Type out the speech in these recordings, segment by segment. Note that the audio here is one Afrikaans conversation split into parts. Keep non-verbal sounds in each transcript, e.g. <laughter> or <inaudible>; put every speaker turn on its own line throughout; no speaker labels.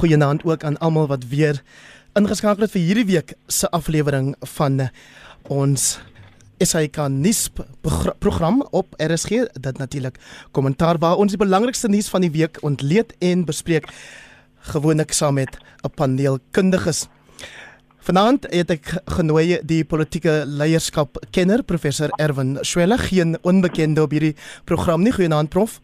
goeienaand ook aan almal wat weer ingeskakel het vir hierdie week se aflewering van ons SAK nuus program op RSG dit natuurlik kommentaar waar ons die belangrikste nuus van die week ontleed en bespreek gewoonlik saam met 'n paneel kundiges. Vanaand het ek genooi die politieke leierskap kenner professor Erwin Swela geen onbekende op hierdie program nie goeienaand prof.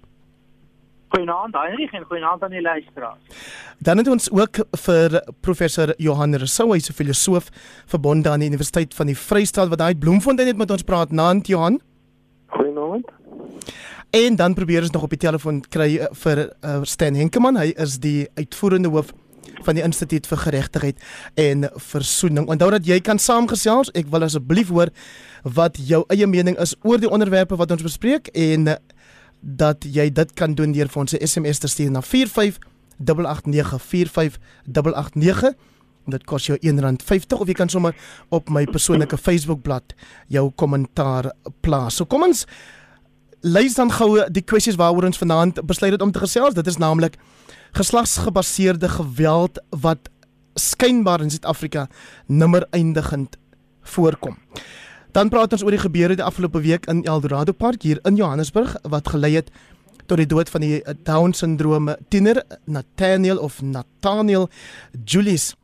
Goeienaand Heinrich en goeienaand aan die luisteraars.
Dan het ons ook vir professor Johan Rousseau, hy's 'n filosoof verbonde aan die Universiteit van die Vrystaat wat uit Bloemfontein het met ons praat. Naand Johan.
Goeienaand.
En dan probeer ons nog op die telefoon kry eh, vir uh, Stan Henkemann. Hy is die uitvoerende hoof van die Instituut vir Geregtigheid en Versoening. Onthou dat jy kan saamgesels. Ek wil asseblief hoor wat jou eie mening is oor die onderwerpe wat ons bespreek en uh, dat jy dit kan doen deur vir ons 'n SMS te stuur na 458894589. Dit kos jou R1.50 of jy kan sommer op my persoonlike Facebookblad jou kommentaar plaas. So kom ons lees dan gou die kwessies waaroor ons vanaand besluit het om te gesels. Dit is naamlik geslagsgebaseerde geweld wat skynbaar in Suid-Afrika nimmer eindigend voorkom. Dan praat ons oor die gebeure die afgelope week in Eldorado Park hier in Johannesburg wat gelei het tot die dood van die eh, Down-sindroom tiener Nathaniel of Nathaniel Julius.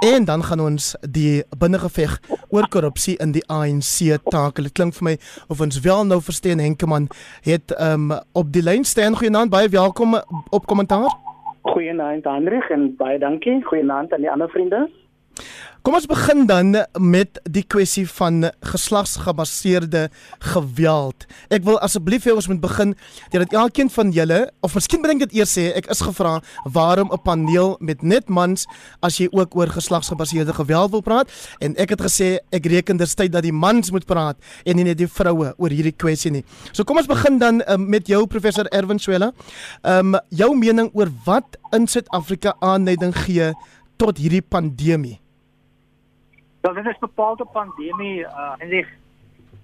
En dan gaan ons die binnengeveg oor korrupsie in die ANC takel. Dit klink vir my of ons wel nou verstaan Henkeman het um, op die lyn staan. Goeienaand, baie welkom op kommentaar.
Goeienaand Hendrik en baie dankie. Goeienaand aan die ander vriende.
Kom ons begin dan met die kwessie van geslagsgebaseerde geweld. Ek wil asseblief hê ons moet begin dat elkeen van julle of miskien bring dit eers sê ek is gevra waarom 'n paneel met net mans as jy ook oor geslagsgebaseerde geweld wil praat en ek het gesê ek reken dis tyd dat die mans moet praat en nie net die vroue oor hierdie kwessie nie. So kom ons begin dan um, met jou professor Erwin Swela. Ehm um, jou mening oor wat in Suid-Afrika aanleiding gee tot hierdie pandemie.
Dat is bepaalde pandemie uh en die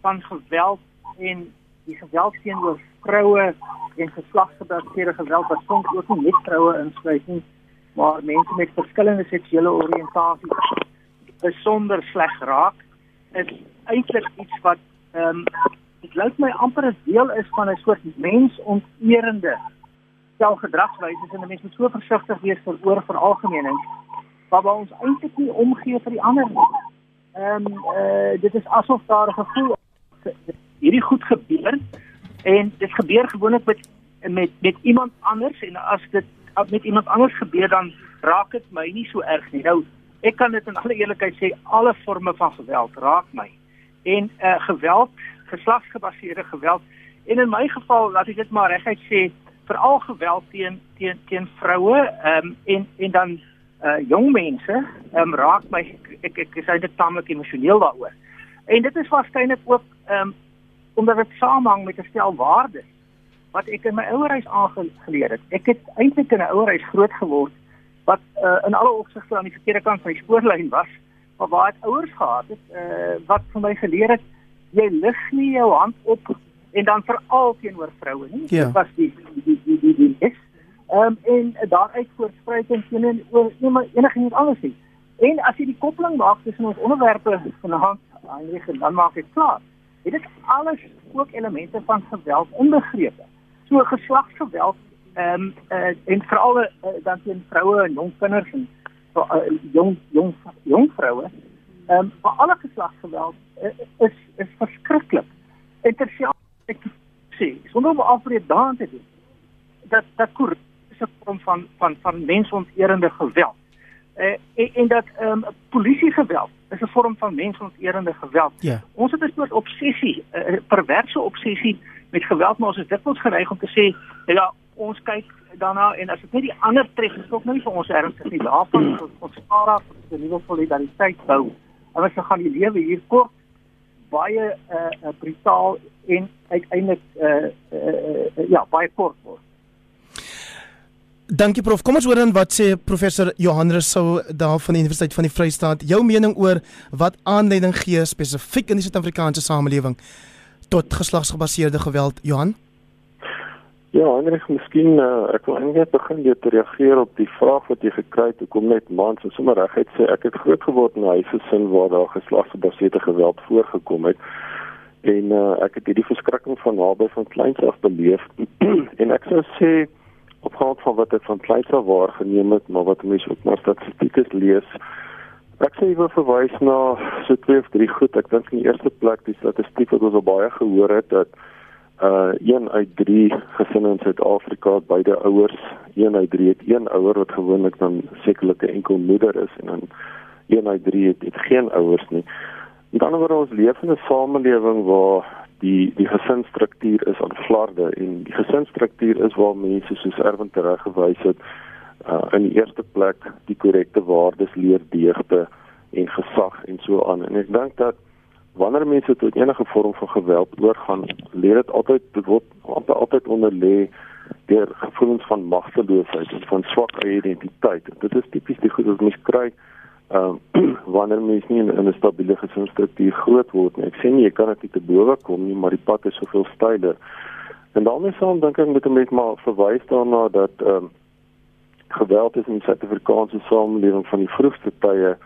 van geweld en die geweld teenoor vroue en geslagsgebaseerde geweld wat soms ook nie net vroue insluit nie, maar mense met verskillende seksuele oriëntasies besonder sleg raak is eintlik iets wat ehm um, dit lyk my amper 'n deel is van 'n soort mensonterende selfgedragswyse en 'n mens moet so versigtig wees vir oor vir algemeenheid waar ons eintlik nie omgee vir die ander nie. Ehm um, uh, dit is asof daar 'n gevoel hierdie goed gebeur en dit gebeur gewoonlik met met met iemand anders en as dit met iemand anders gebeur dan raak dit my nie so erg nie. Nou ek kan dit in alle eerlikheid sê alle forme van geweld raak my. En uh geweld, geslagsgebaseerde geweld en in my geval laat ek dit maar reguit sê veral geweld teen teen teen vroue ehm um, en en dan uh jong mense um, raak my ek ek is eintlik tamelik emosioneel daaroor. En dit is waarskynlik ook um omdat dit saamhang met 'n stel waardes wat ek in my ouerhuis aangeleer het. Ek het eintlik in 'n ouerhuis groot geword wat uh in alle opsigte aan die verkeerde kant van die spoorlyn was, maar waar ek ouers gehad het uh wat vir my geleer het jy lig nie jou hand op en dan veral teenoor vroue nie.
Ja.
Dit was die die die die die is Um, en daaruit voortspruit en teen oor enigiets anders nie. En as jy die koppeling maak tussen ons onderwerpe vanaand, dan maak ek klaar. Dit is alles ook elemente van geweld inbegrepe. So geslagsgeweld ehm um, uh, en veral uh, dan teen vroue en jong kinders en uh, jong jong jong vroue. Ehm um, maar alle geslagsgeweld uh, is is verskriklik. En terselfdertyd ek sê, sonder om afbreek daaraan te doen dat dat korrupsie 'n vorm van van van mensonterende geweld. Eh en, en dat ehm um, polisiegeweld is 'n vorm van mensonterende geweld.
Ja.
Ons het 'n soort obsessie, 'n uh, perverse obsessie met geweld, maar ons is dikwels geneig om te sê ja, ons kyk daarna en as dit net die ander tref, is dit nie vir ons ernstig nie. Daarvan ons ons spaar af vir 'n nuwe solidariteit bou. En ons gaan die lewe hier kort baie eh uh, brutaal en uiteindelik eh uh, uh, uh, ja, baie kort word.
Dankie prof. Kom ons hoor dan wat sê professor Johannes sou daar van die Universiteit van die Vrystaat. Jou mening oor wat aanleiding gee spesifiek in die Suid-Afrikaanse samelewing tot geslagsgebaseerde geweld, Johan?
Ja, Hendrik, miskien uh, ek wil eintlik begin deur te reageer op die vraag wat jy gekry het hoekom net mans en sommer reguit sê ek het groot geword in 'n huisgesin waar daar geslagsgebaseerde geweld voorgekom het en uh, ek het hierdie verskrikking van naby van kleins af beleef <clears throat> en ek sou sê op grond van wat ek van af waargeneem het maar wat mense ook maar statistieke lees ek sê jy wil verwys na so twee of drie goed ek dink in die eerste plek die statistiek wat ons al baie gehoor het dat uh een uit 3 gesinne in Suid-Afrika beide ouers, een uit 3 het een ouer wat gewoonlik dan sekerlik 'n enkel moeder is en dan een uit 3 het, het geen ouers nie. Met ander woorde ons leef in 'n samelewing waar die die gesinsstruktuur is aan flarde en die gesinsstruktuur is waar mense soos Erwin tereg gewys het uh in die eerste plek die korrekte waardes leer deegte en gesag en so aan. En ek dink dat wanneer mense tot enige vorm van geweld oorgaan, lê dit altyd dit word altyd, altyd onder lê deur gevoelens van magteloosheid en van swak identiteit. Dit is tipies die goed wat mense kry ehm um, <clears throat> wanneer mense nie in 'n stabiele gesinsstruktuur groot word nie. Ek sê nie jy kan dit te bowe kom nie, maar die pad is soveel steiler. En daarmee saam dink ek moet 'n mens maar verwys daarna dat ehm um, geweld is in die Suid-Afrikaanse samelewing van die vroegste tye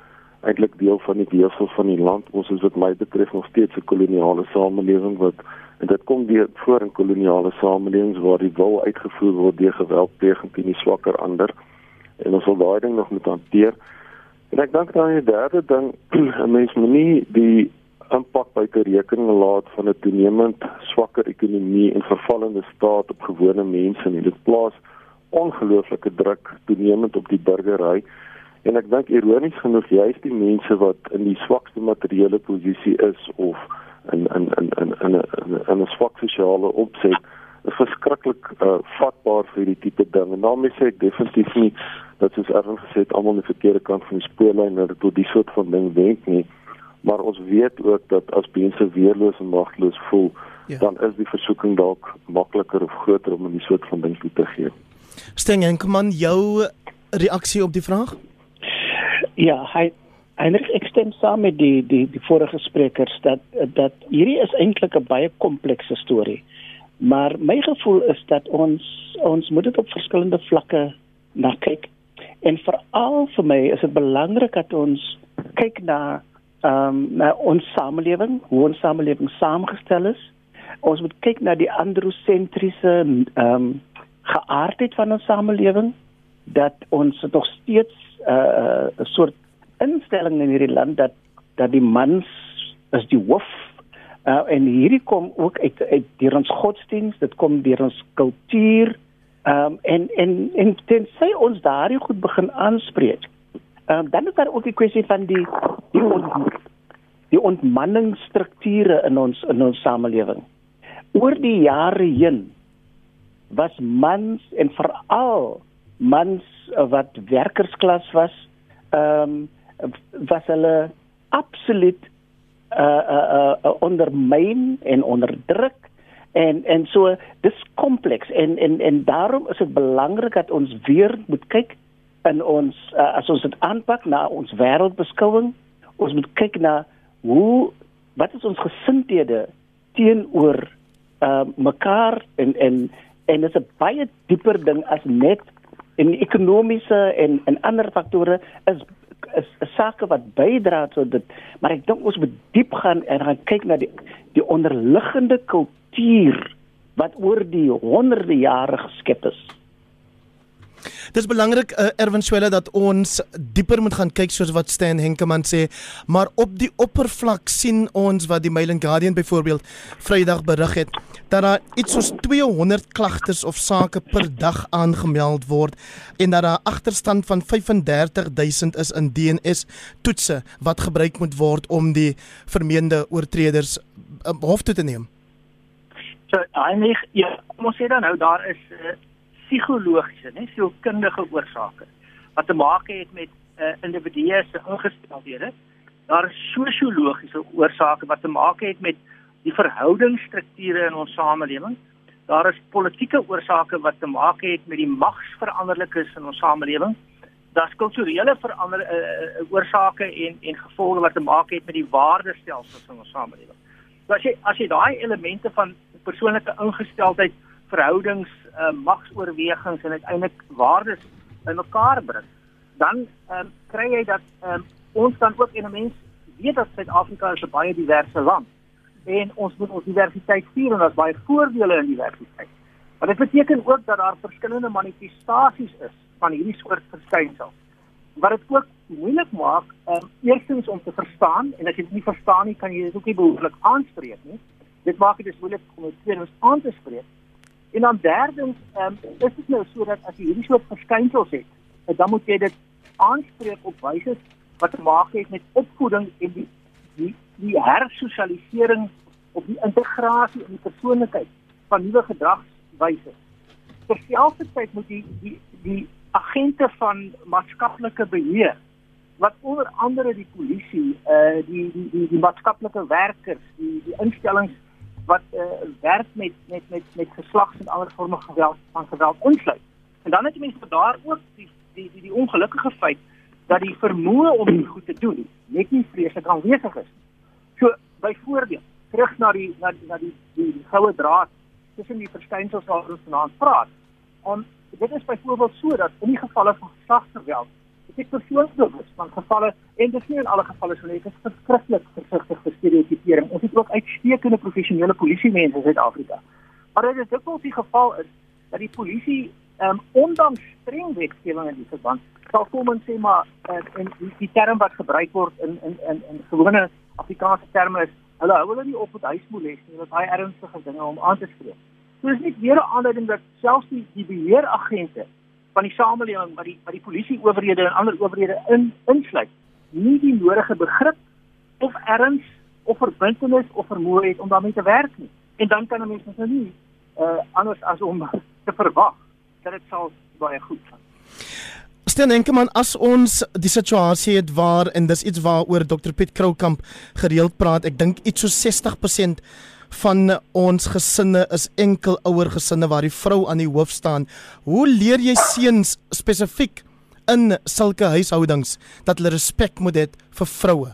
eintlik deel van die weefsel van die land. Ons is wat my betref nog steeds 'n koloniale samelewing wat en dit kom weer voor in koloniale samelewings waar die wil uitgevoer word deur geweld tegen die swakker ander. En ons sal daai ding nog moet hanteer. En ek dink dan die derde ding, <clears throat> 'n mens moet nie die impak buite rekening laat van 'n toenemend swakker ekonomie en vervallende staat op gewone mense nie. Dit plaas ongelooflike druk toenemend op die burgery En ek dink ironies genoeg juist die mense wat in die swakste materiële posisie is of in in in in in 'n in 'n swak sosiale opset is verskriklik uh, vatbaar vir hierdie tipe ding. En daarmee sê ek definitief nie dat soos Erwin gesê het almal aan die verkeerde kant van die spoorlyn dat dit tot die soort van ding wenk nie. Maar ons weet ook dat as mense weerloos en magteloos voel, ja. dan is die versoeking dalk makliker of groter om in die soort van ding te gee.
Steng en kom aan jou reaksie op die vraag?
Ja, hy eintlik ek stem saam met die die die vorige sprekers dat dat hierdie is eintlik 'n baie komplekse storie. Maar my gevoel is dat ons ons moet dit op verskillende vlakke na kyk. En veral vir my is dit belangrik dat ons kyk na ehm um, na ons samelewing, hoe ons samelewing saamgestel is. Ons moet kyk na die androsentriese ehm um, geaardheid van ons samelewing dat ons nog steeds 'n uh, uh, soort instelling in hierdie land dat dat die mans is die hoof uh, en hierdie kom ook uit uit deur ons godsdiens, dit kom deur ons kultuur. Ehm um, en en en tensy ons daardie goed begin aanspreek. Ehm um, dan is daar ook die kwessie van die die ont, die ontmanningsstrukture in ons in ons samelewing. Oor die jare heen was mans en veral mans wat werkersklas was, ehm um, was hulle absoluut uh uh, uh ondermyn en onderdruk. En en so dis kompleks. En en en daarom is dit belangrik dat ons weer moet kyk in ons uh, as ons dit aanpak na ons wêreldbeskouing ons moet kyk na hoe wat is ons gesindhede teenoor uh mekaar en en en dit is 'n baie dieper ding as net en ekonomiese en en ander faktore is is 'n saak wat bydra tot dit maar ek dink ons moet diep gaan en gaan kyk na die die onderliggende kultuur wat oor die honderde jare geskep is.
Dis belangrik uh, Erwin Swela dat ons dieper moet gaan kyk soos wat Stan Henkemann sê, maar op die oppervlak sien ons wat die Mail and Guardian byvoorbeeld Vrydag berig het dat daar iets soos 200 klagtes of sake per dag aangemeld word en dat daar 'n agterstand van 35000 is in DNS toetse wat gebruik moet word om die vermeende oortreders uh, hof toe te neem.
So, eintlik ja, kom ons sê dan nou daar is uh, psigologiese, net sielkundige oorsake wat te maak het met 'n uh, eh, individu se ingesteldhede. Daar is sosiologiese oorsake wat te maak het met die verhoudingsstrukture in ons samelewing. Daar is politieke oorsake wat te maak het met die magsveranderlikes in ons samelewing. Daar's kulturele verander uh, oorsake en en gevolge wat te maak het met die waardestelsels in ons samelewing. So as jy as jy daai elemente van persoonlike ingesteldheid verhoudings uh, magsoorwegings en uiteindelik waardes bymekaar bring, dan um, kry jy dat um, ons dan ook en 'n mens weet dat Suid-Afrika 'n baie diverse land en ons moet ons diversiteit vier en daar's baie voordele in diversiteit. Maar dit beteken ook dat daar verskillende manifestasies is van hierdie soort verskynsels. Wat dit ook moeilik maak om eerstens om te verstaan en as jy dit nie verstaan nie, kan jy dit ook nie behoorlik aanspreek nie. Dit maak dit dus moeilik om dit tweedens aan te spreek. En dan derdens, um, is dit nou sodat as jy hierdie soort verskynsels het, dan moet jy dit aanspreek op wyse wat te maak het met opvoeding en die die die hersosialisering of die integrasie in die persoonlikheid van nuwe gedragswyse. Terselfdertyd moet die die die agente van maatskaplike beheer wat onder andere die polisie, uh die die die, die maatskaplike werkers, die die instellings wat uh werk met met met met geslags en ander vorme geweld van geweld insluit. En dan het mense daar ook die die die, die ongelukkige feit dat die vermoë om dit goed te doen net nie vreeslik aanwesig is. So byvoorbeeld, terug na die na die na die, die, die goue draad tussen die verskynsels wat ons vanaand praat. Om dit is byvoorbeeld so dat in die gevalle van geslagsgeweld, is persoonsbewus van gevalle en dit is nie in alle gevalle so nie, dit is verskriklik versigtig vir stereotipering. Ons het ook uitstekende professionele polisiemense in Suid-Afrika. Maar dit is dikwels die geval is dat die polisie ehm um, ondanks streng wetgewing in die verband sal kom en sê maar uh, en die, die term wat gebruik word in in in in gewone Afrikaanse terme is hulle hou hulle nie op met huismoeles nie, dit is baie ernstige dinge om aan te spreek. So is nie weer 'n aanleiding dat selfs die die beheeragente van die samelewing wat die wat die polisie owerhede en ander owerhede in insluit, nie die nodige begrip of erns of verbintenis of vermoë het om daarmee te werk nie. En dan kan 'n mens nou nie uh anders as om <laughs> te verwag dat dit sal baie goed gaan.
Stel enke man as ons die situasie het waar en dis iets waaroor Dr Piet Kroukamp gereeld praat. Ek dink iets so 60% van ons gesinne is enkel ouer gesinne waar die vrou aan die hoof staan. Hoe leer jy seuns spesifiek in sulke huishoudings dat hulle respek moet hê vir vroue?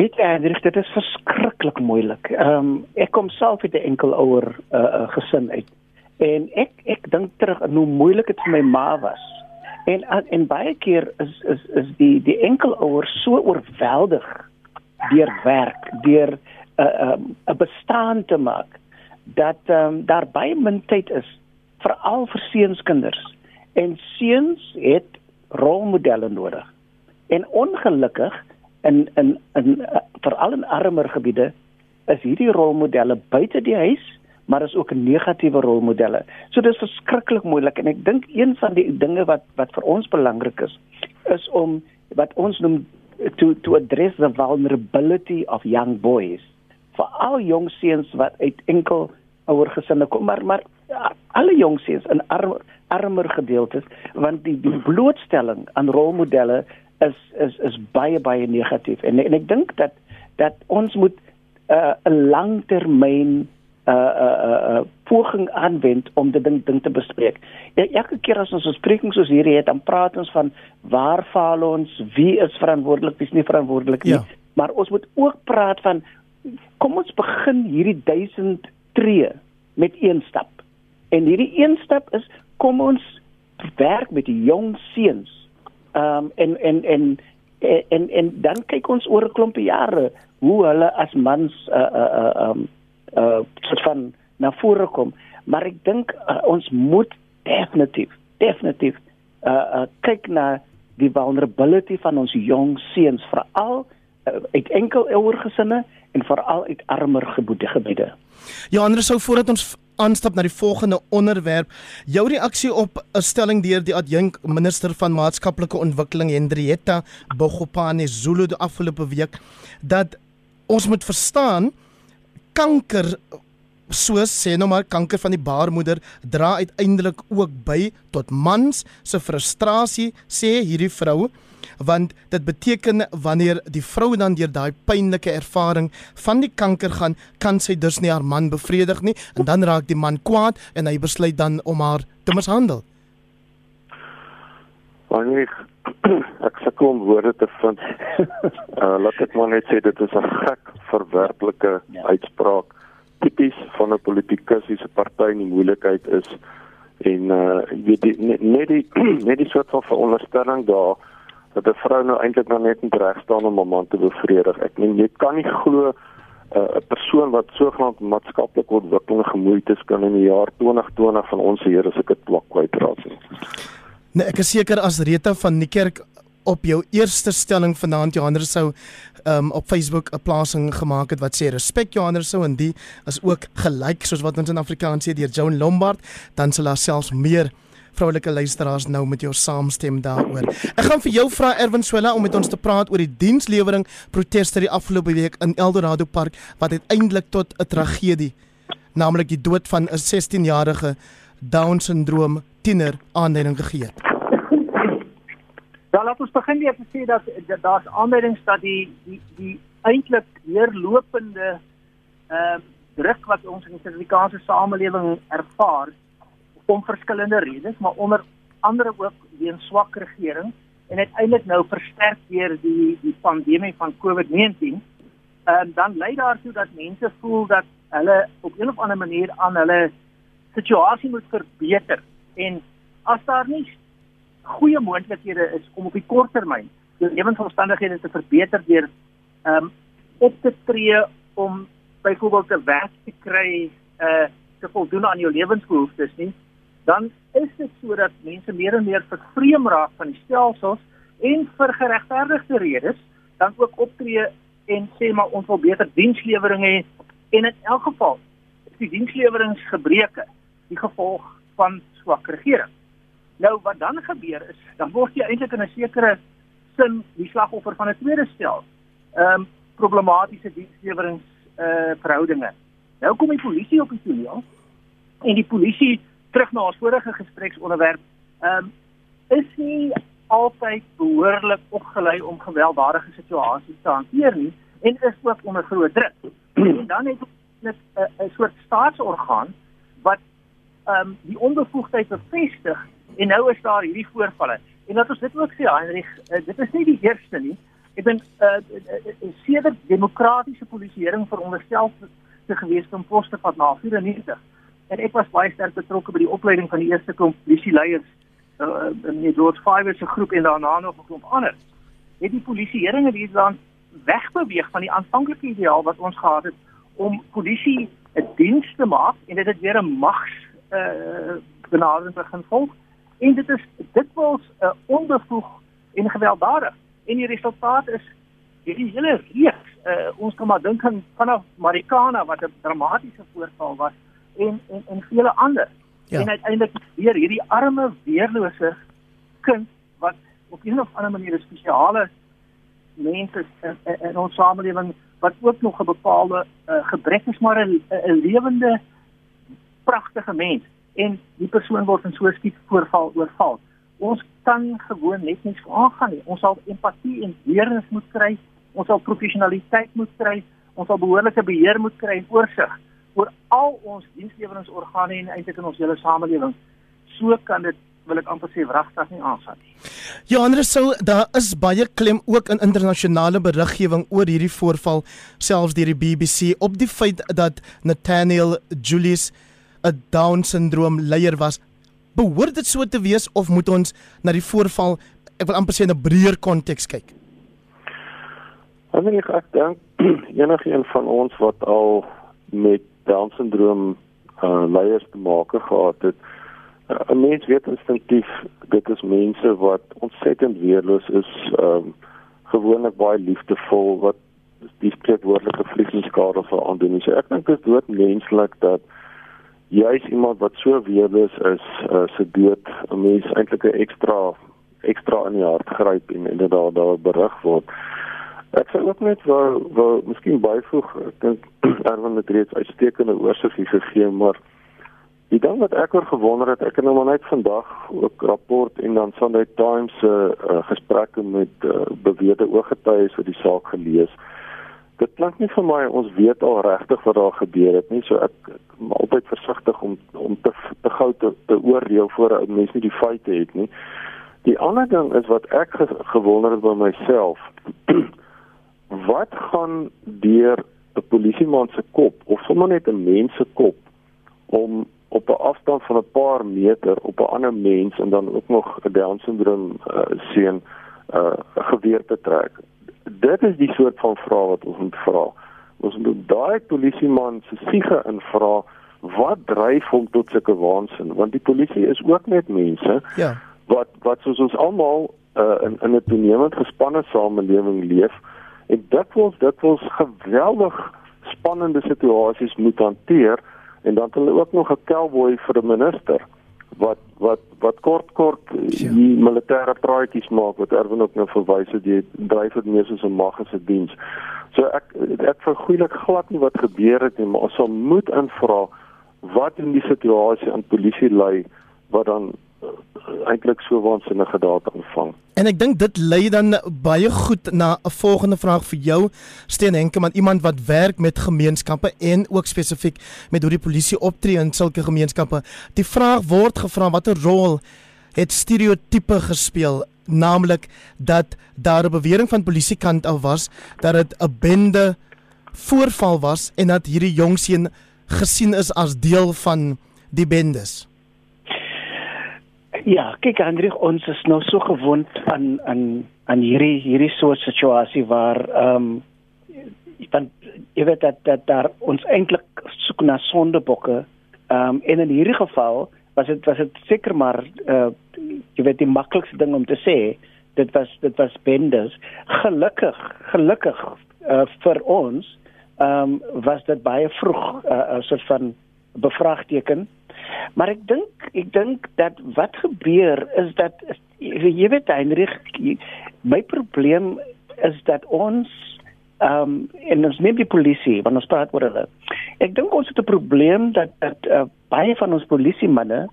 Weet jy, dit is verskriklik moeilik. Ehm um, ek kom self uit 'n enkel ouer uh, uh, gesin uit. En ek ek dink terug aan hoe moeilik dit vir my ma was En en baie keer is is is die die enkelouer so oorweldig deur werk, deur 'n uh, 'n 'n bestaan te maak dat um, daar baie min tyd is veral vir seunskinders. En seuns het rolmodelle nodig. En ongelukkig in in in uh, veral in armer gebiede is hierdie rolmodelle buite die huis maar is ook negatiewe rolmodelle. So dis verskriklik moeilik en ek dink een van die dinge wat wat vir ons belangrik is is om wat ons noem to to address the vulnerability of young boys. Vir al jong seuns wat uit enkel ouer gesinne kom, maar maar ja, alle jong seuns in armer armer gedeeltes want die die blootstelling aan rolmodelle is is is baie baie negatief en en ek dink dat dat ons moet uh, 'n uh, langtermyn uh uh uh poging aanwend om dit ding ding te bespreek. Ja, elke keer as ons besprekings soos hierdie het, dan praat ons van waar faal ons, wie is verantwoordelik, wie is nie verantwoordelik nie. Ja. Maar ons moet ook praat van kom ons begin hierdie 1000 tree met een stap. En hierdie een stap is kom ons werk met die jong seuns. Ehm um, en, en en en en en dan kyk ons oor 'n klompie jare hoe hulle as mans uh uh uh um uh soort van na vore kom maar ek dink uh, ons moet definitief definitief uh, uh kyk na die vulnerability van ons jong seuns veral uit enkel ouer gesinne en veral uit armer gebiede.
Ja, anders sou voordat ons aanstap na die volgende onderwerp, jou reaksie op 'n stelling deur die adjunk minister van maatskaplike ontwikkeling Hendrietta Bogopane Zulu die afgelope week dat ons moet verstaan kanker soos sê nou maar kanker van die baarmoeder dra uiteindelik ook by tot mans se frustrasie sê hierdie vrou want dit beteken wanneer die vrou dan deur daai pynlike ervaring van die kanker gaan kan sy dus nie haar man bevredig nie en dan raak die man kwaad en hy besluit dan om haar te mishandel.
Wanneer <clears throat> ek sukkel om woorde te vind. <laughs> Uh laat ek maar net sê dit is 'n gek verwerplike ja. uitspraak tipies van 'n politikus wie se party in die moeilikheid is en uh jy weet die, net die <clears throat> net die soort van veronderstelling daar dat 'n vrou nou eintlik nou net nie reg staan om 'n man te bevredig. Ek meen jy kan nie glo 'n uh, persoon wat sogenaamd maatskaplike ontwikkeling gemoeid is kan in die jaar 2020 van ons Here se dit twak kwytraak nie.
Nee, ek is seker as Rita van die kerk op jou eerste stelling vanaand Johannes sou um, op Facebook 'n plasing gemaak het wat sê respek Johannes sou en die is ook gelyk soos wat ons in Afrikaans sê deur Joan Lombard dan sal daar selfs meer vroulike luisteraars nou met jou saamstem daaroor. Ek gaan vir jou vra Erwin Swela om met ons te praat oor die dienslewering proteste die afgelope week in Eldorado Park wat uiteindelik tot 'n tragedie naamlik die dood van 'n 16-jarige Down-sindroom tiener aanleiding gegee het.
Dan laat ons begin weer te sê dat daar's aanduidings dat die die die eintlik deurlopende ehm uh, druk wat ons in die Suid-Afrikaanse samelewing ervaar om verskillende redes, maar onder andere ook weens swak regering en uiteindelik nou versterk deur die die pandemie van COVID-19, ehm dan lei daartoe dat mense voel dat hulle op 'n of ander manier aan hulle situasie moet verbeter. En as daar nie goeie moontlikhede is om op die kort termyn jou lewensomstandighede te verbeter deur ehm um, op te tree om byvoorbeeld 'n werk te kry uh te voldoen aan jou lewensbehoeftes nie dan is dit sodat mense meer en meer vervreem raak van die stelsels en vir geregverdigde redes dan ook optree en sê maar ons wil beter dienslewering hê en in elk geval is die diensleweringsgebreke die gevolg van swak regering Nou wat dan gebeur is, dan word jy eintlik in 'n sekere sin die slagoffer van 'n tweede stel. Ehm um, problematiese dienslewerings eh uh, verhoudinge. Nou kom die polisie op die toneel en die polisie terug na ons vorige gespreksonderwerp ehm um, is nie altyd behoorlik opgelei om gewelddadige situasies te hanteer nie en is ook onder groot druk. <clears throat> en dan het ons 'n 'n soort staatsorgaan wat ehm um, die onbevoegdheid bevestig En nou is daar hierdie voorvalle. En laat ons dit ook sê, Heinrich, uh, dit is nie die eerste nie. Ek ben uh, uh, sedert demokratiese polisieering veronderstel te gewees om poste van na 94. En ek was baie sterk betrokke by die opleiding van die eerste klomp polisieleiers uh, in die George Five se groep en daarna nog 'n klomp ander. Het die polisieering in hierdie land wegbeweeg van die aanvanklike ideaal wat ons gehad het om polisie 'n diens te maak en dit het weer 'n mags uh, benadering begin volg en dit is dikwels 'n uh, onbevoeg en gewelddadig en die resultaat is hierdie hele reeks uh, ons kan maar dink aan vanaf Marikana wat 'n dramatiese voorval was en en en vele ander ja. en uiteindelik weer hierdie arme weerlose kind wat op 'n of ander manier 'n spesiale mense in, in, in ons samelewing wat ook nog 'n bepaalde uh, gebrek is maar 'n lewende pragtige mens en die persoon word in so 'n skiet voorval oorval. Ons kan gewoon net nie aangaan nie. Ons sal empatie en deernis moet kry. Ons sal professionaliteit moet kry. Ons sal behoorlike beheer moet kry en oorsig oor al ons diensleweringsorgane en eintlik in ons hele samelewing. So kan dit wil ek amper sê wragtig nie aangaan nie.
Ja, Andre sou daar is baie klem ook in internasionale beriggewing oor hierdie voorval selfs deur die BBC op die feit dat Nathaniel Julius 'n Down-sindroom leier was, behoort dit so te wees of moet ons na die voorval, ek wil amper sê in 'n breër konteks kyk?
Wanneer ek dink <clears throat> enige een van ons wat al met Down-sindroom uh, leiers te maak gehad het, uh, 'n uh, mens weet instinktief dit is mense wat ontsettend weerloos is, um, gewoonlik baie liefdevol wat die spreekwoordelike vliegensskade sal aandoen. So ek dink dit is dood menslik dat juis iemand wat so weerloos is uh, se dood 'n mens eintlik 'n ekstra ekstra in die hart gryp en inderdaad daar berig word. Ek sê ook net wou wou miskien byvoeg, ek dink <clears throat> Erwin het reeds uitstekende oorsiggie gegee, maar die ding wat ek oor gewonder het, ek het nou maar net vandag ook rapport en dan Sunday Times se uh, uh, gesprekke met uh, beweerde ooggetuies oor die saak gelees. Dit klink nie vir my ons weet al regtig wat daar gebeur het nie so ek is altyd versigtig om om te te gou te, te oordeel voor 'n mens nie die feite het nie. Die ander ding is wat ek ge, gewonder het by myself <clears throat> wat gaan deur 'n polisieman se kop of sommer net 'n mens se kop om op 'n afstand van 'n paar meter op 'n ander mens en dan ook nog 'n down syndroom uh, seun uh, geweer te trek. Dit is die soort van vraag wat ons moet vra. Ons moet daai polisieman se siege invra wat dryf hom tot sulke waansin want die polisie is ook net mense.
Ja.
Wat wat soos ons almal uh, in in 'n toenemend gespanne samelewing leef en dit word dit word geweldig spannende situasies moet hanteer en dan het hulle ook nog 'n cowboy vir 'n minister wat wat wat kort kort die militêre praatjies maak wat Erwin ook nou verwys het jy dryf dit meer soos 'n magse diens. So ek ek vergoeilik glad nie wat gebeur het nie, maar ons sal moet invra wat in die situasie aan polisie lei wat dan eintlik so waansinnige data ontvang.
En ek dink dit lei dan baie goed na 'n volgende vraag vir jou, Steen Henkemann, iemand wat werk met gemeenskappe en ook spesifiek met hoe die polisie optree in sulke gemeenskappe. Die vraag word gevra watter rol het stereotipe gespeel, naamlik dat daar 'n bewering van polisiekant af was dat dit 'n bende voorval was en dat hierdie jong seun gesien is as deel van die bendes.
Ja, kyk Hendrik, ons is nou so gewoond aan aan aan hierdie hierdie soort situasie waar ehm um, want jy weet dat dat daar ons eintlik soek na sondebokke. Ehm um, en in hierdie geval was dit was dit seker maar uh jy weet die maklikste ding om te sê, dit was dit was bendes. Gelukkig, gelukkig uh vir ons ehm um, was dit baie vroeg 'n uh, soort van bevraagteken. Maar ek dink ek dink dat wat gebeur is dat jy weet Heinrich my probleem is dat ons ehm um, en ons neem die polisie want ons praat oor hulle. Ek dink ons het 'n probleem dat dat uh, baie van ons polisie manne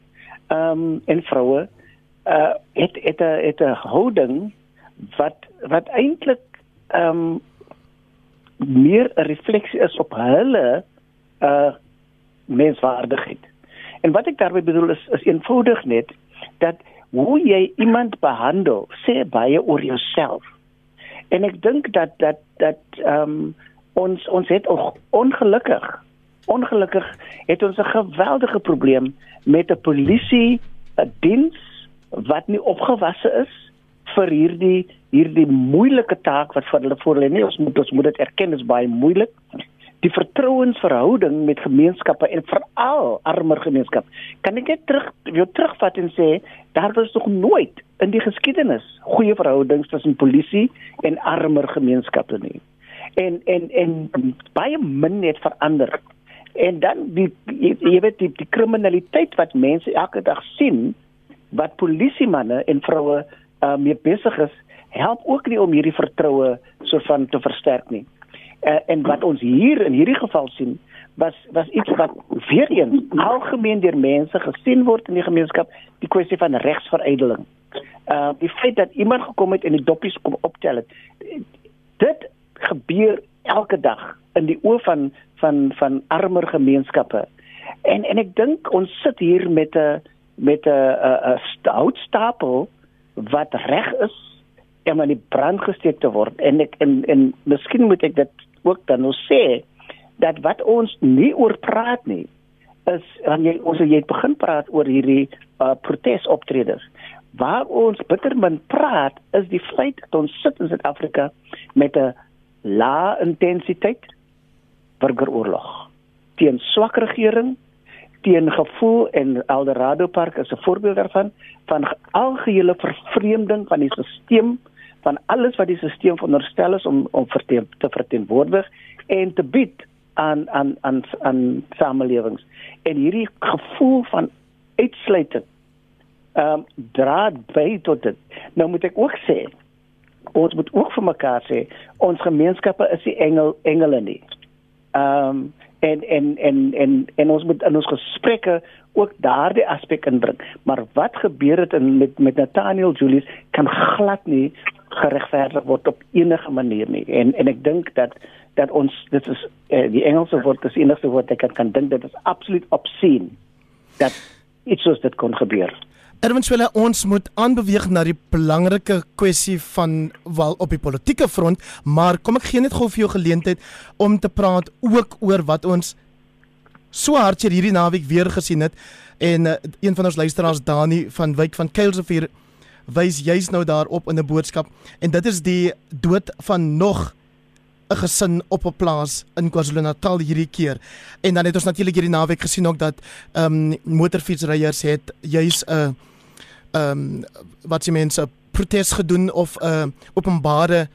ehm um, en vroue uh het het 'n het 'n houding wat wat eintlik ehm um, meer 'n refleksie is op hulle uh menswaardigheid. En wat ek daarmee bedoel is is eenvoudig net dat hoe jy iemand behandel sê baie oor jouself. En ek dink dat dat dat ehm um, ons ons het ook ongelukkig ongelukkig het ons 'n geweldige probleem met 'n polisie diens wat nie opgewasse is vir hierdie hierdie moeilike taak wat vir hulle voor lê nie ons moet ons moet dit erken is baie moeilik die vertrouensverhouding met gemeenskappe en veral armer gemeenskap. Kan ek net terug jou terugvat en sê daar was nog nooit in die geskiedenis goeie verhoudings tussen polisie en armer gemeenskappe nie. En en en baie min het verander. En dan die jy, jy weet die, die kriminaliteit wat mense elke dag sien wat polisiemanne en vroue uh, mee besig is, help ook nie om hierdie vertroue so van te versterk nie uh, en wat ons hier in hierdie geval sien was was iets wat weer eens algemeen deur mense gesien word in die gemeenskap die kwessie van regsverydeling. Uh die feit dat iemand gekom het en die doppies kom optel het. Dit gebeur elke dag in die oë van van van armer gemeenskappe. En en ek dink ons sit hier met 'n met 'n 'n houtstapel wat reg is om aan die brand gesteek te word en ek en en miskien moet ek dit ook dan nou sê dat wat ons nie oor praat nie is wanneer ons jy begin praat oor hierdie uh, protesoptredes waar ons bittermin praat is die feit dat ons sit in Suid-Afrika met 'n lae intensiteit burgeroorlog teen swak regering teen gevoel en Eldorado Park is 'n voorbeeld daarvan van algehele vervreemding van die stelsel van alles wat die stelsel veronderstel is om om verteen, te verteenwoordig en te bied aan aan aan aan samelewings. En hierdie gevoel van uitsluiting ehm um, dra by tot dit. Nou moet ek ook sê ons moet ook vir mekaar sê ons gemeenskappe is die engel engele nie. Ehm um, en en en en en ons moet in ons gesprekke ook daardie aspek inbring. Maar wat gebeur het in met met Nathaniel Julius kan glad nie geregverdig word op enige manier nie. En en ek dink dat dat ons dit is uh, die Engelse woord is enigste woord ek kan kan dink dit is absoluut obscene dat iets soos dit kon gebeur.
Swela ons moet aanbeweeg na die belangrike kwessie van wel op die politieke front, maar kom ek gee net gou vir jou geleentheid om te praat ook oor wat ons so hartseer hierdie naweek weer gesien het en uh, een van ons luisteraars Dani van Wyk van Kuilsrivier wys juis nou daarop in 'n boodskap en dit is die dood van nog 'n gesin op 'n plaas in KwaZulu-Natal hierdie keer. En dan het ons natuurlik hierdie naweek gesien ook dat ehm um, motorfietsryers het juis 'n uh, ehm um, wat se mense protes gedoen of 'n uh, openbare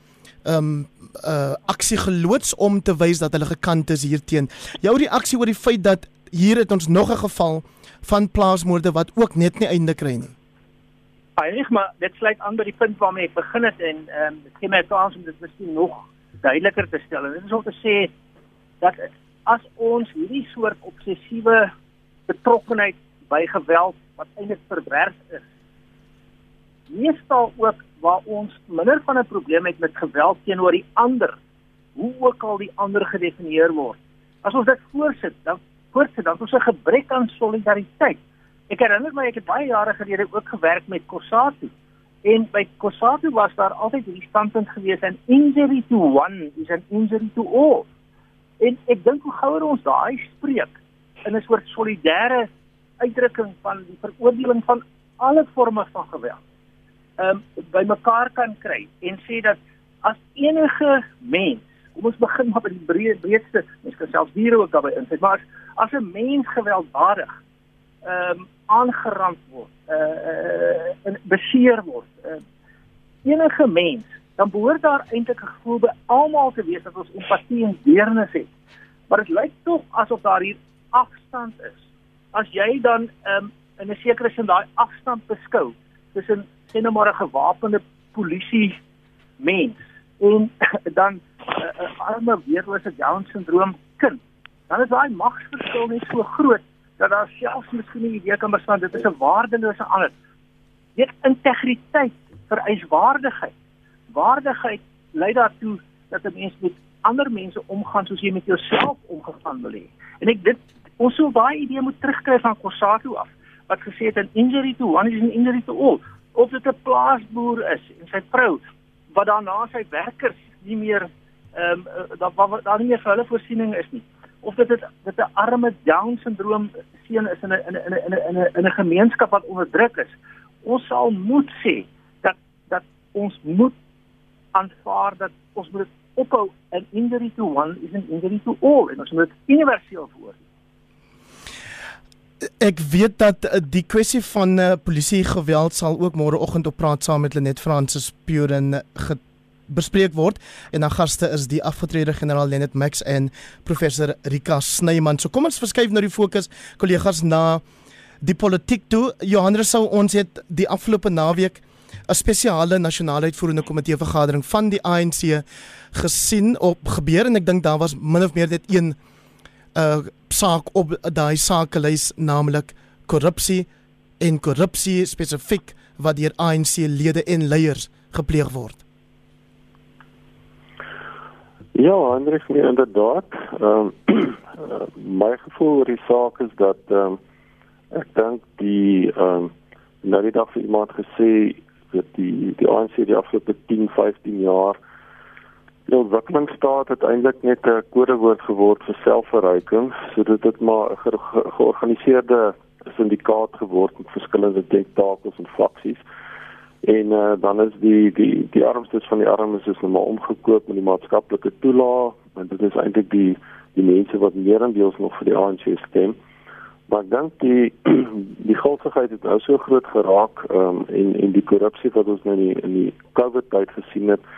ehm um, uh aksie geloods om te wys dat hulle gekant is hierteen. Jou reaksie oor die feit dat hier het ons nog 'n geval van plaasmoorde wat ook net nie einde kry nie.
Eilig maar dit sluit aan by die punt waarmee ek begin het en ehm um, gee my kans om dit miskien nog duideliker te stel. En dit is om te sê dat as ons hierdie soort obsessiewe betrokkenheid by geweld wat eintlik verwerf is meestal ook waar ons minder van 'n probleem het met geweld teenoor die ander, hoe ook al die ander gedefinieer word. As ons dit voorsit, dan voortsit dan ons 'n gebrek aan solidariteit. Ek herinner my ek het baie jare gelede ook gewerk met Kossatu. En by Kossatu was daar altyd hierdie standpunt gewees en injury to one is an injury to all. En ek dink hoe gouer ons daai spreek in 'n soort solidêre uitdrukking van die veroordeling van alle forme van geweld ehm um, bymekaar kan kry en sê dat as enige mens, kom ons begin maar by die breed, breedste, mens kan selfs diere ook daarbey insluit, maar as 'n mens gewelddadig ehm um, aangerand word, uh, uh beseer word, uh, enige mens, dan behoort daar eintlik 'n gevoel by almal te wees dat ons empatie en deernis het. Maar dit lyk tog asof daar hier afstand is. As jy dan um, in 'n sekere sin daai afstand beskou tussen sê nou maar 'n gewapende polisie mens en <laughs> dan 'n uh, uh, arme weerlose down syndroom kind dan is daai magsverskil net so groot dat daar selfs miskien 'n idee kan bestaan dit is 'n waardelose ander dit integriteit vereis waardigheid waardigheid lei daartoe dat 'n mens met ander mense omgaan soos jy met jouself omgegaan wil hê. En ek dit ons sou daai idee moet terugkry van Kossatu af wat gesê het 'n injury to one is an injury to all. Of dit 'n plaasboer is en sy vrou wat daarna sy werkers nie meer ehm um, dat wat daar nie meer vir hulle voorsiening is nie of dit dit 'n arme down syndroom seun is in 'n in 'n in 'n in 'n in 'n gemeenskap wat onderdruk is. Ons sal moet sê dat dat ons moet aanvaar dat ons moet ophou an injury to one is an injury to all en ons moet universeel voer
ek weet dat uh, die kwessie van uh, polisie geweld sal ook môreoggend op praat saam met Lenet Francis Puren bespreek word en dan gaste is die afgetrede generaal Lenet Max en professor Rika Snyman. So kom ons verskuif nou die fokus kollegas na die politiek toe. Johannes sou ons het die afgelope naweek 'n spesiale nasionale uitvoerende komitee vergadering van die ANC gesien op gebeur en ek dink daar was min of meer net een uh, saak op daai saakelys naamlik korrupsie en korrupsie spesifiek wat deur ANC lede en leiers gepleeg word.
Ja, Hendrik, nee, inderdaad. Ehm um, <clears throat> my gevoel oor die saak is dat ehm um, ek dink die ehm um, nou die dag vir iemand gesê dat die die ANC die afgelope 10, 15 jaar Die ontwikkelingsstaat het eintlik net 'n kodewoord geword vir selfverryking, sodat dit maar 'n ge ge georganiseerde syndikaat geword met verskillende tentakels en faksies. En uh, dan is die die die armstes van die armes is nou maar omgekoop met die maatskaplike toelaag, want dit is eintlik die die mense wat meerendeels nog vir die ANC stem. Maar dink die <clears throat> die gulsigheid het nou so groot geraak um, en en die korrupsie wat ons nou in die, in die COVID tyd gesien het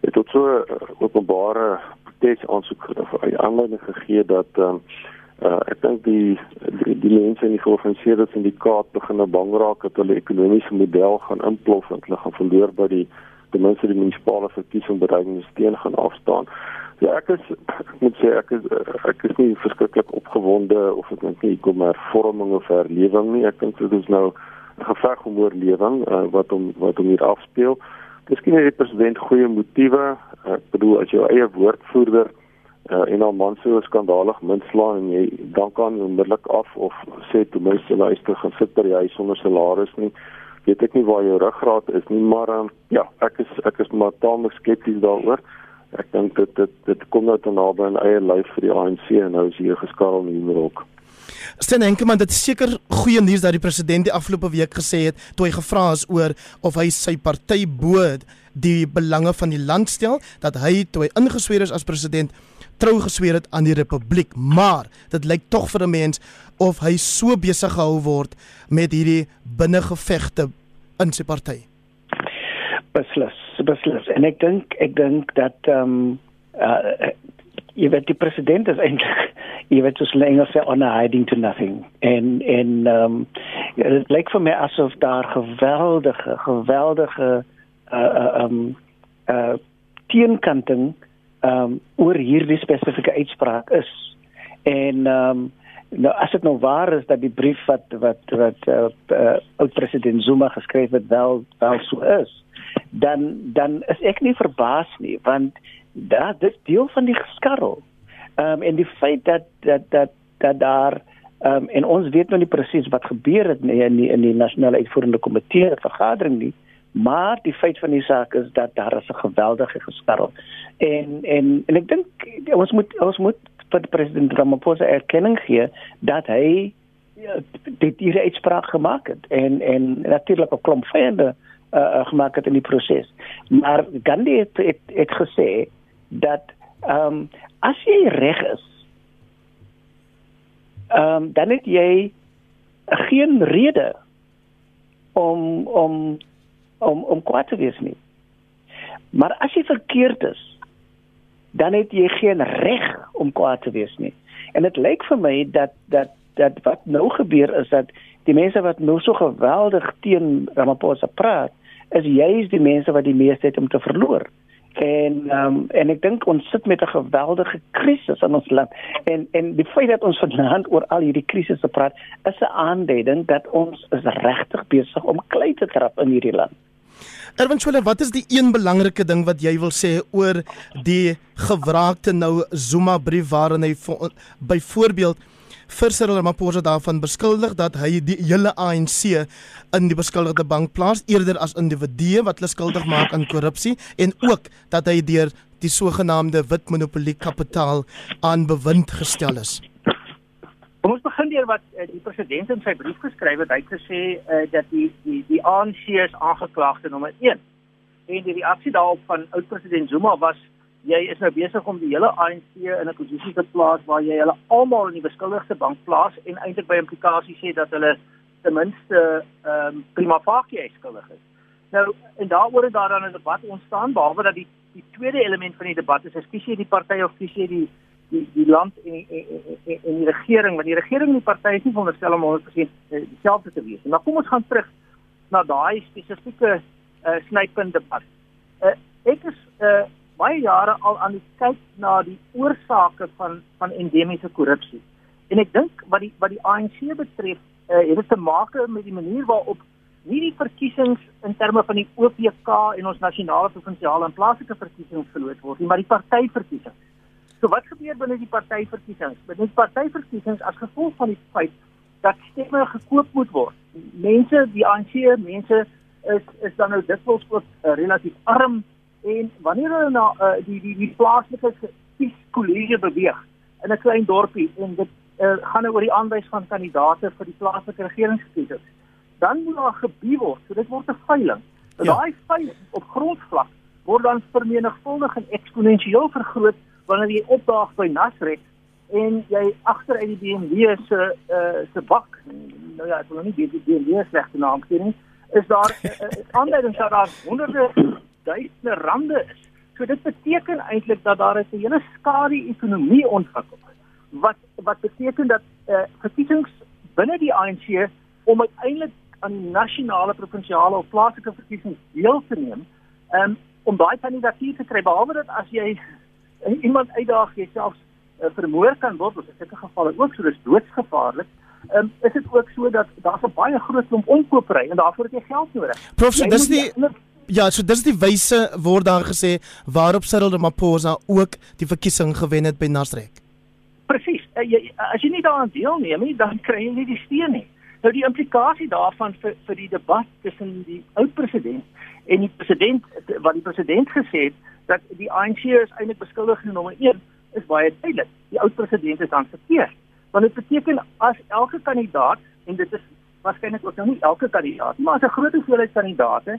het tot so uh, openbare protes aansoek aanleiding gegee dat um, uh, ek dink die, die die mense in die georganiseerde syndikaat begin nou bang raak dat hulle ekonomiese model gaan implof en hulle gaan verloor by die ten minste die munisipale verkiesing bereikende steen gaan afstaan. Ja, ek is ek moet sê ek is ek is nie verskriklik opgewonde of ek dink nie kom maar vorming of herlewing nie. Ek dink dit is nou 'n geveg om oorlewing uh, wat om wat om hier afspeel. Miskien het die president goeie motiewe. Ek bedoel as jou eie woordvoerder uh, en haar man so skandalig minslaan en jy dan kan onmiddellik af of sê toe mense luister gaan sit by die huis sonder salaris nie. Weet ek nie waar jou ruggraat is nie maar um, ja ek is ek is maar taamlik skepties daaroor. Ek dink dit dit dit kom nou te naby 'n eie lyf vir die ANC en nou is hier geskarrel in die rok
Sten Henkemann dit is seker goeie nuus dat die president die afgelope week gesê het toe hy gevra is oor of hy sy party bo die belange van die land stel dat hy toe hy ingesweer is as president trou gesweer het aan die republiek. Maar dit lyk tog vir 'n mens of hy so besig gehou word met hierdie binnengevegte in sy party
beslis beslis. En ek dink ek dink dat ehm um, uh, jy weet die president is eintlik jy weet soos langer sê on hiding to nothing. En en ehm um, dit lyk vir my asof daar geweldige geweldige uh uh um uh teenkanting ehm um, oor hierdie spesifieke uitspraak is. En ehm um, nou as dit nou waar is dat die brief wat wat wat uh, uh oud president Zuma geskryf het wel wel so is dan dan is ek nie verbaas nie want dat dit deel van die geskarrel. Ehm um, en die feit dat dat dat dat daar ehm um, en ons weet nog nie presies wat gebeur het nie in die, in die nasionale uitvoerende komitee vergadering nie, maar die feit van die saak is dat daar is 'n geweldige geskarrel. En en en ek dink ons moet ons moet vir president Ramaphosa erkenning gee dat hy ja, dit hierdie uitspraak gemaak het en en natuurlik 'n klomp vyande uh, gemaak het in die proses. Maar Gandhi het, het het gesê dat ehm um, as jy reg is ehm um, dan het jy geen rede om om om om kwaad te wees nie. Maar as jy verkeerd is, dan het jy geen reg om kwaad te wees nie. En dit lyk vir my dat dat dat wat nou gebeur is dat die mense wat nou so geweldig teen Ramaphosa praat, is juist die mense wat die meeste het om te verloor en um, en ek dink ons sit met 'n geweldige krisis in ons land en en die feit dat ons vanaand oor al hierdie krisisse praat is 'n aanduiding dat ons is regtig besig om klei te trap in hierdie land.
Erwin Swela, wat is die een belangrike ding wat jy wil sê oor die gewraakte nou Zuma brief waarin hy byvoorbeeld vir Cyril Ramaphosa daarvan beskuldig dat hy die hele ANC in die beskuldigde bank plaas eerder as individue wat hulle skuldig maak aan korrupsie en ook dat hy deur die sogenaamde wit monopolie kapitaal aan bewind gestel is.
Kom ons begin deur wat uh, die president in sy brief geskryf het. Hy het gesê uh, dat die die die ANC is aangeklaagde nommer 1. En die reaksie daarop van oud president Zuma was jy is nou besig om die hele ANC in 'n posisie te plaas waar jy hulle almal in die beskuldigde bank plaas en eintlik by implikasie sê dat hulle ten minste ehm um, prima facie skuldig is. Nou en daaroor het daar dan 'n debat ontstaan behalwe dat die die tweede element van die debat is kies jy die party of kies jy die die die land en en, en, en die regering want die regering en die party is nie veronderstel om 100% dieselfde te wees. Maar kom ons gaan terug na daai spesifieke uh, snypunt debat. Uh, ek is uh, baie jare al aan die kyk na die oorsake van van endemiese korrupsie. En ek dink wat die wat die ANC betref, uh, het dit te maak met die manier waarop nie die verkiesings in terme van die OPK en ons nasionale provinsiale en plaaslike verkiesings verloor word nie, maar die partyverkiesings. So wat gebeur binne die partyverkiesings? Binne die partyverkiesings as gevolg van die feit dat stemme gekoop moet word. Mense, die ANC, mense is is dan nou dikwels ook uh, relatief arm en wanneer hulle na uh, die die die plaaslike kies beweeg in 'n klein dorpie en dit uh, gaan nou oor die aanwys van kandidate vir die plaaslike regeringskiesers dan moet daar gebied word so dit word 'n veiling ja. daai veiling op grondvlak word dan vermenigvuldig en eksponensieel vergroot wanneer jy opdaag by Nasrek en jy agter uit die BMW se uh, se bak nou ja ek wil nie die BMW slegte naam sê nie is daar uh, uh, aanduiding dat daar honderde duisende rande is. So dit beteken eintlik dat daar 'n hele skare ekonomie ontwikkel wat wat beteken dat eh uh, verkiesings binne die ANC om uiteindelik aan nasionale, provinsiale of plaaslike verkiesings deel te neem, um, om daai kandidatuur te kry behalwe dat as jy iemand uitdaag jouself uh, vermoor kan word, of in sulke gevalle ook so dis doodsgevaarlik. Ehm um, is dit ook so dat daar 'n baie groot klomp onkoopry en daarvoor het jy geld nodig.
Prof, dis nie Ja, so dis die wyse word daar gesê waarop Cyril Ramaphosa ook die verkiesing gewen het by Nasrek.
Presies. Jy, as jy nie daaraan deelneem nie, dan kry jy nie die steun nie. Nou die implikasie daarvan vir vir die debat tussen die oud president en die president wat die president gesê het dat die ANC is eintlik beskuldig nommer 1 is baie duidelik. Die oud president is dan verkeerd. Want dit beteken as elke kandidaat en dit is waarskynlik ook nou nie elke kandidaat, maar as 'n groot hoeveelheid kandidaate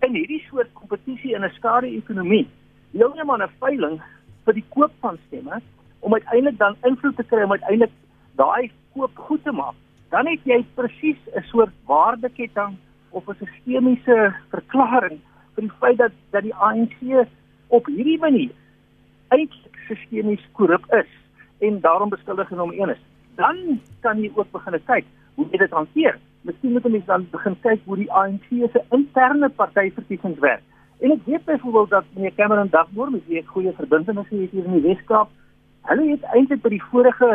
in hierdie soort kompetisie in 'n skare ekonomie, deelneem aan 'n veiling vir die koop van stemme om uiteindelik dan invloed te kry om uiteindelik daai koop goed te maak. Dan het jy presies 'n soort waardeketting of 'n sistemiese verklaring vir die feit dat dat die ANC op hierdie manier eintlik sistemies korrup is en daarom beskuldig en nommer 1 is. Dan kan jy ook begin kyk hoe jy dit hanteer. Miskien moet mense dan begin kyk hoe die ANC se interne partyverkiesings werk. En ek weet byvoorbeeld dat meneer Cameron Dagboer met wie ek goeie verbintenisse het hier in die Weskaap, hulle het eintlik by die vorige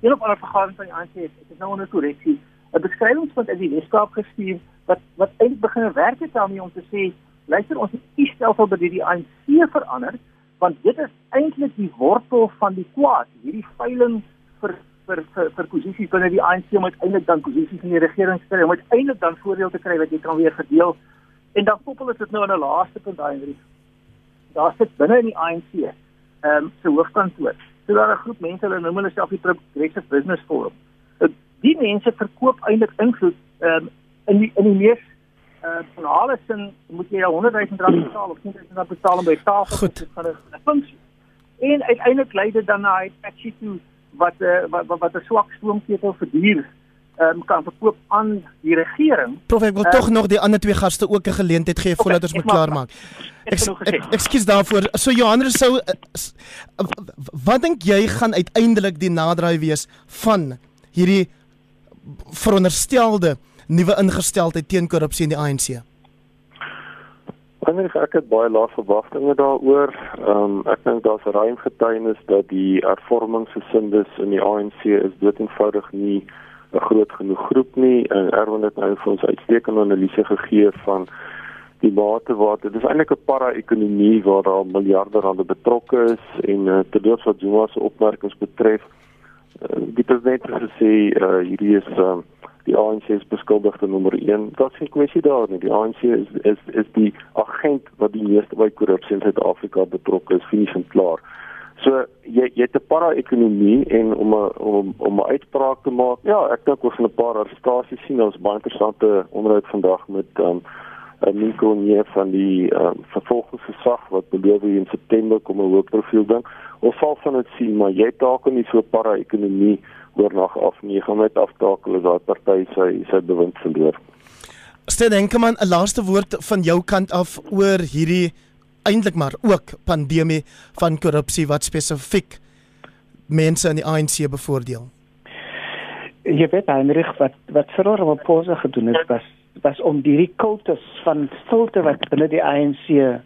een op alle vergaderings van die ANC, ek is nou onder korreksie, 'n beskrywingspunt uit die Weskaap gestuur wat wat eintlik begin werk het daarmee om te sê, luister ons moet die stelsel by die ANC verander want dit is eintlik die wortel van die kwaad, hierdie veiling vir vir vir, vir posisies binne die ANC om uiteindelik dan posisies in die regering te kry om uiteindelik dan voordeel te kry wat jy kan weer verdeel. En dan koppel dit nou aan 'n laaste punt daai Henry. Daar sit binne in die ANC ehm um, se hoofkantoor. So daar 'n groep mense, hulle noem hulle self die Progressive Business Forum. So, die mense verkoop eintlik invloed ehm um, in die in die mees uh finale sin moet jy 100 000 rand betaal of 10 000 rand betaal om by tafel te gaan 'n funksie. En uiteindelik lei dit dan na 'n patchy toe wat 'n uh, wat wat 'n swak stroomketel vir duur um, kan verkoop aan die regering.
Prof, ek wil uh, tog nog die ander twee gaste ook 'n geleentheid gee voordat okay, ons moet klaarmaak. Ek ekskuus daarvoor. So Johannes sou uh, wat dink jy gaan uiteindelik die naderdraai wees van hierdie veronderstelde nuwe ingesteldheid teen korrupsie in die ANC?
Wanneer ek het baie lae verwagtinge daaroor. Ehm um, ek dink daar's ruim getuienis dat die hervormingsgesindes in die ANC is dood eenvoudig nie 'n groot genoeg groep nie en Erwin het nou vir ons uitstekende analise gegee van die mate waar dit is eintlik 'n para-ekonomie waar daar miljarde rande betrokke is en uh, terloops wat Zuma se opmerkings betref, uh, die president het gesê uh, hierdie is uh, die ANC is beskuldigde nommer 1. Daar's geen kwessie daar nie. Die ANC is is is die agent wat die meeste by korrupsie in Suid-Afrika betrokke is, finies en klaar. So jy jy het 'n para-ekonomie en om 'n om om 'n uitspraak te maak. Ja, ek dink ons gaan 'n paar arrestasies sien. Ons baie interessante onderhoud vandag met um Nico Nier van die um, vervolgingsgesag wat beloof hier in September kom 'n hoë profiel ding. Ons sal van dit sien, maar jy taak nie so para-ekonomie oornag af nie. Jy gaan net aftakel as daai party sy sy bewind verloor.
Stel denke man 'n laaste woord van jou kant af oor hierdie eintlik maar ook pandemie van korrupsie wat spesifiek mense in die ANC bevoordeel.
Jy weet Heinrich wat wat verloor op pose gedoen het was was om die kultus van stilte wat binne die ANC ehm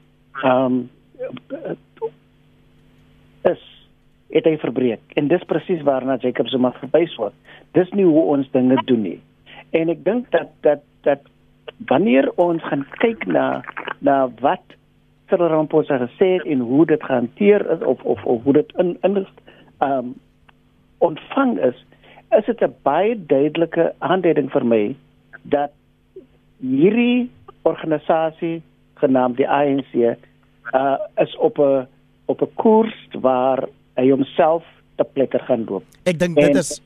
um, is het hy verbreek. En dis presies waarna Jacob Zuma verwys word. Dis nie hoe ons dinge doen nie. En ek dink dat dat dat wanneer ons gaan kyk na na wat Cyril Ramaphosa gesê het en hoe dit gehanteer is of of of hoe dit in in um ontvang is, is dit 'n baie duidelike aanduiding vir my dat hierdie organisasie genaamd die ANC uh is op 'n op 'n koers waar hy homself te plekke gaan loop.
Ek dink dit is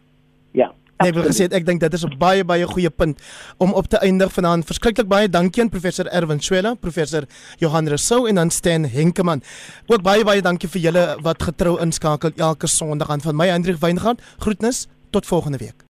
ja.
Nee, ek wil gesê ek dink dit is 'n baie baie goeie punt om op te eindig vanaand. Verskriklik baie dankie aan professor Erwin Swela, professor Johan Rousseau en aan Stan Henkemann. Ook baie baie dankie vir julle wat getrou inskakel elke Sondag aan van my Hendrik Weingart. Groetnis tot volgende week.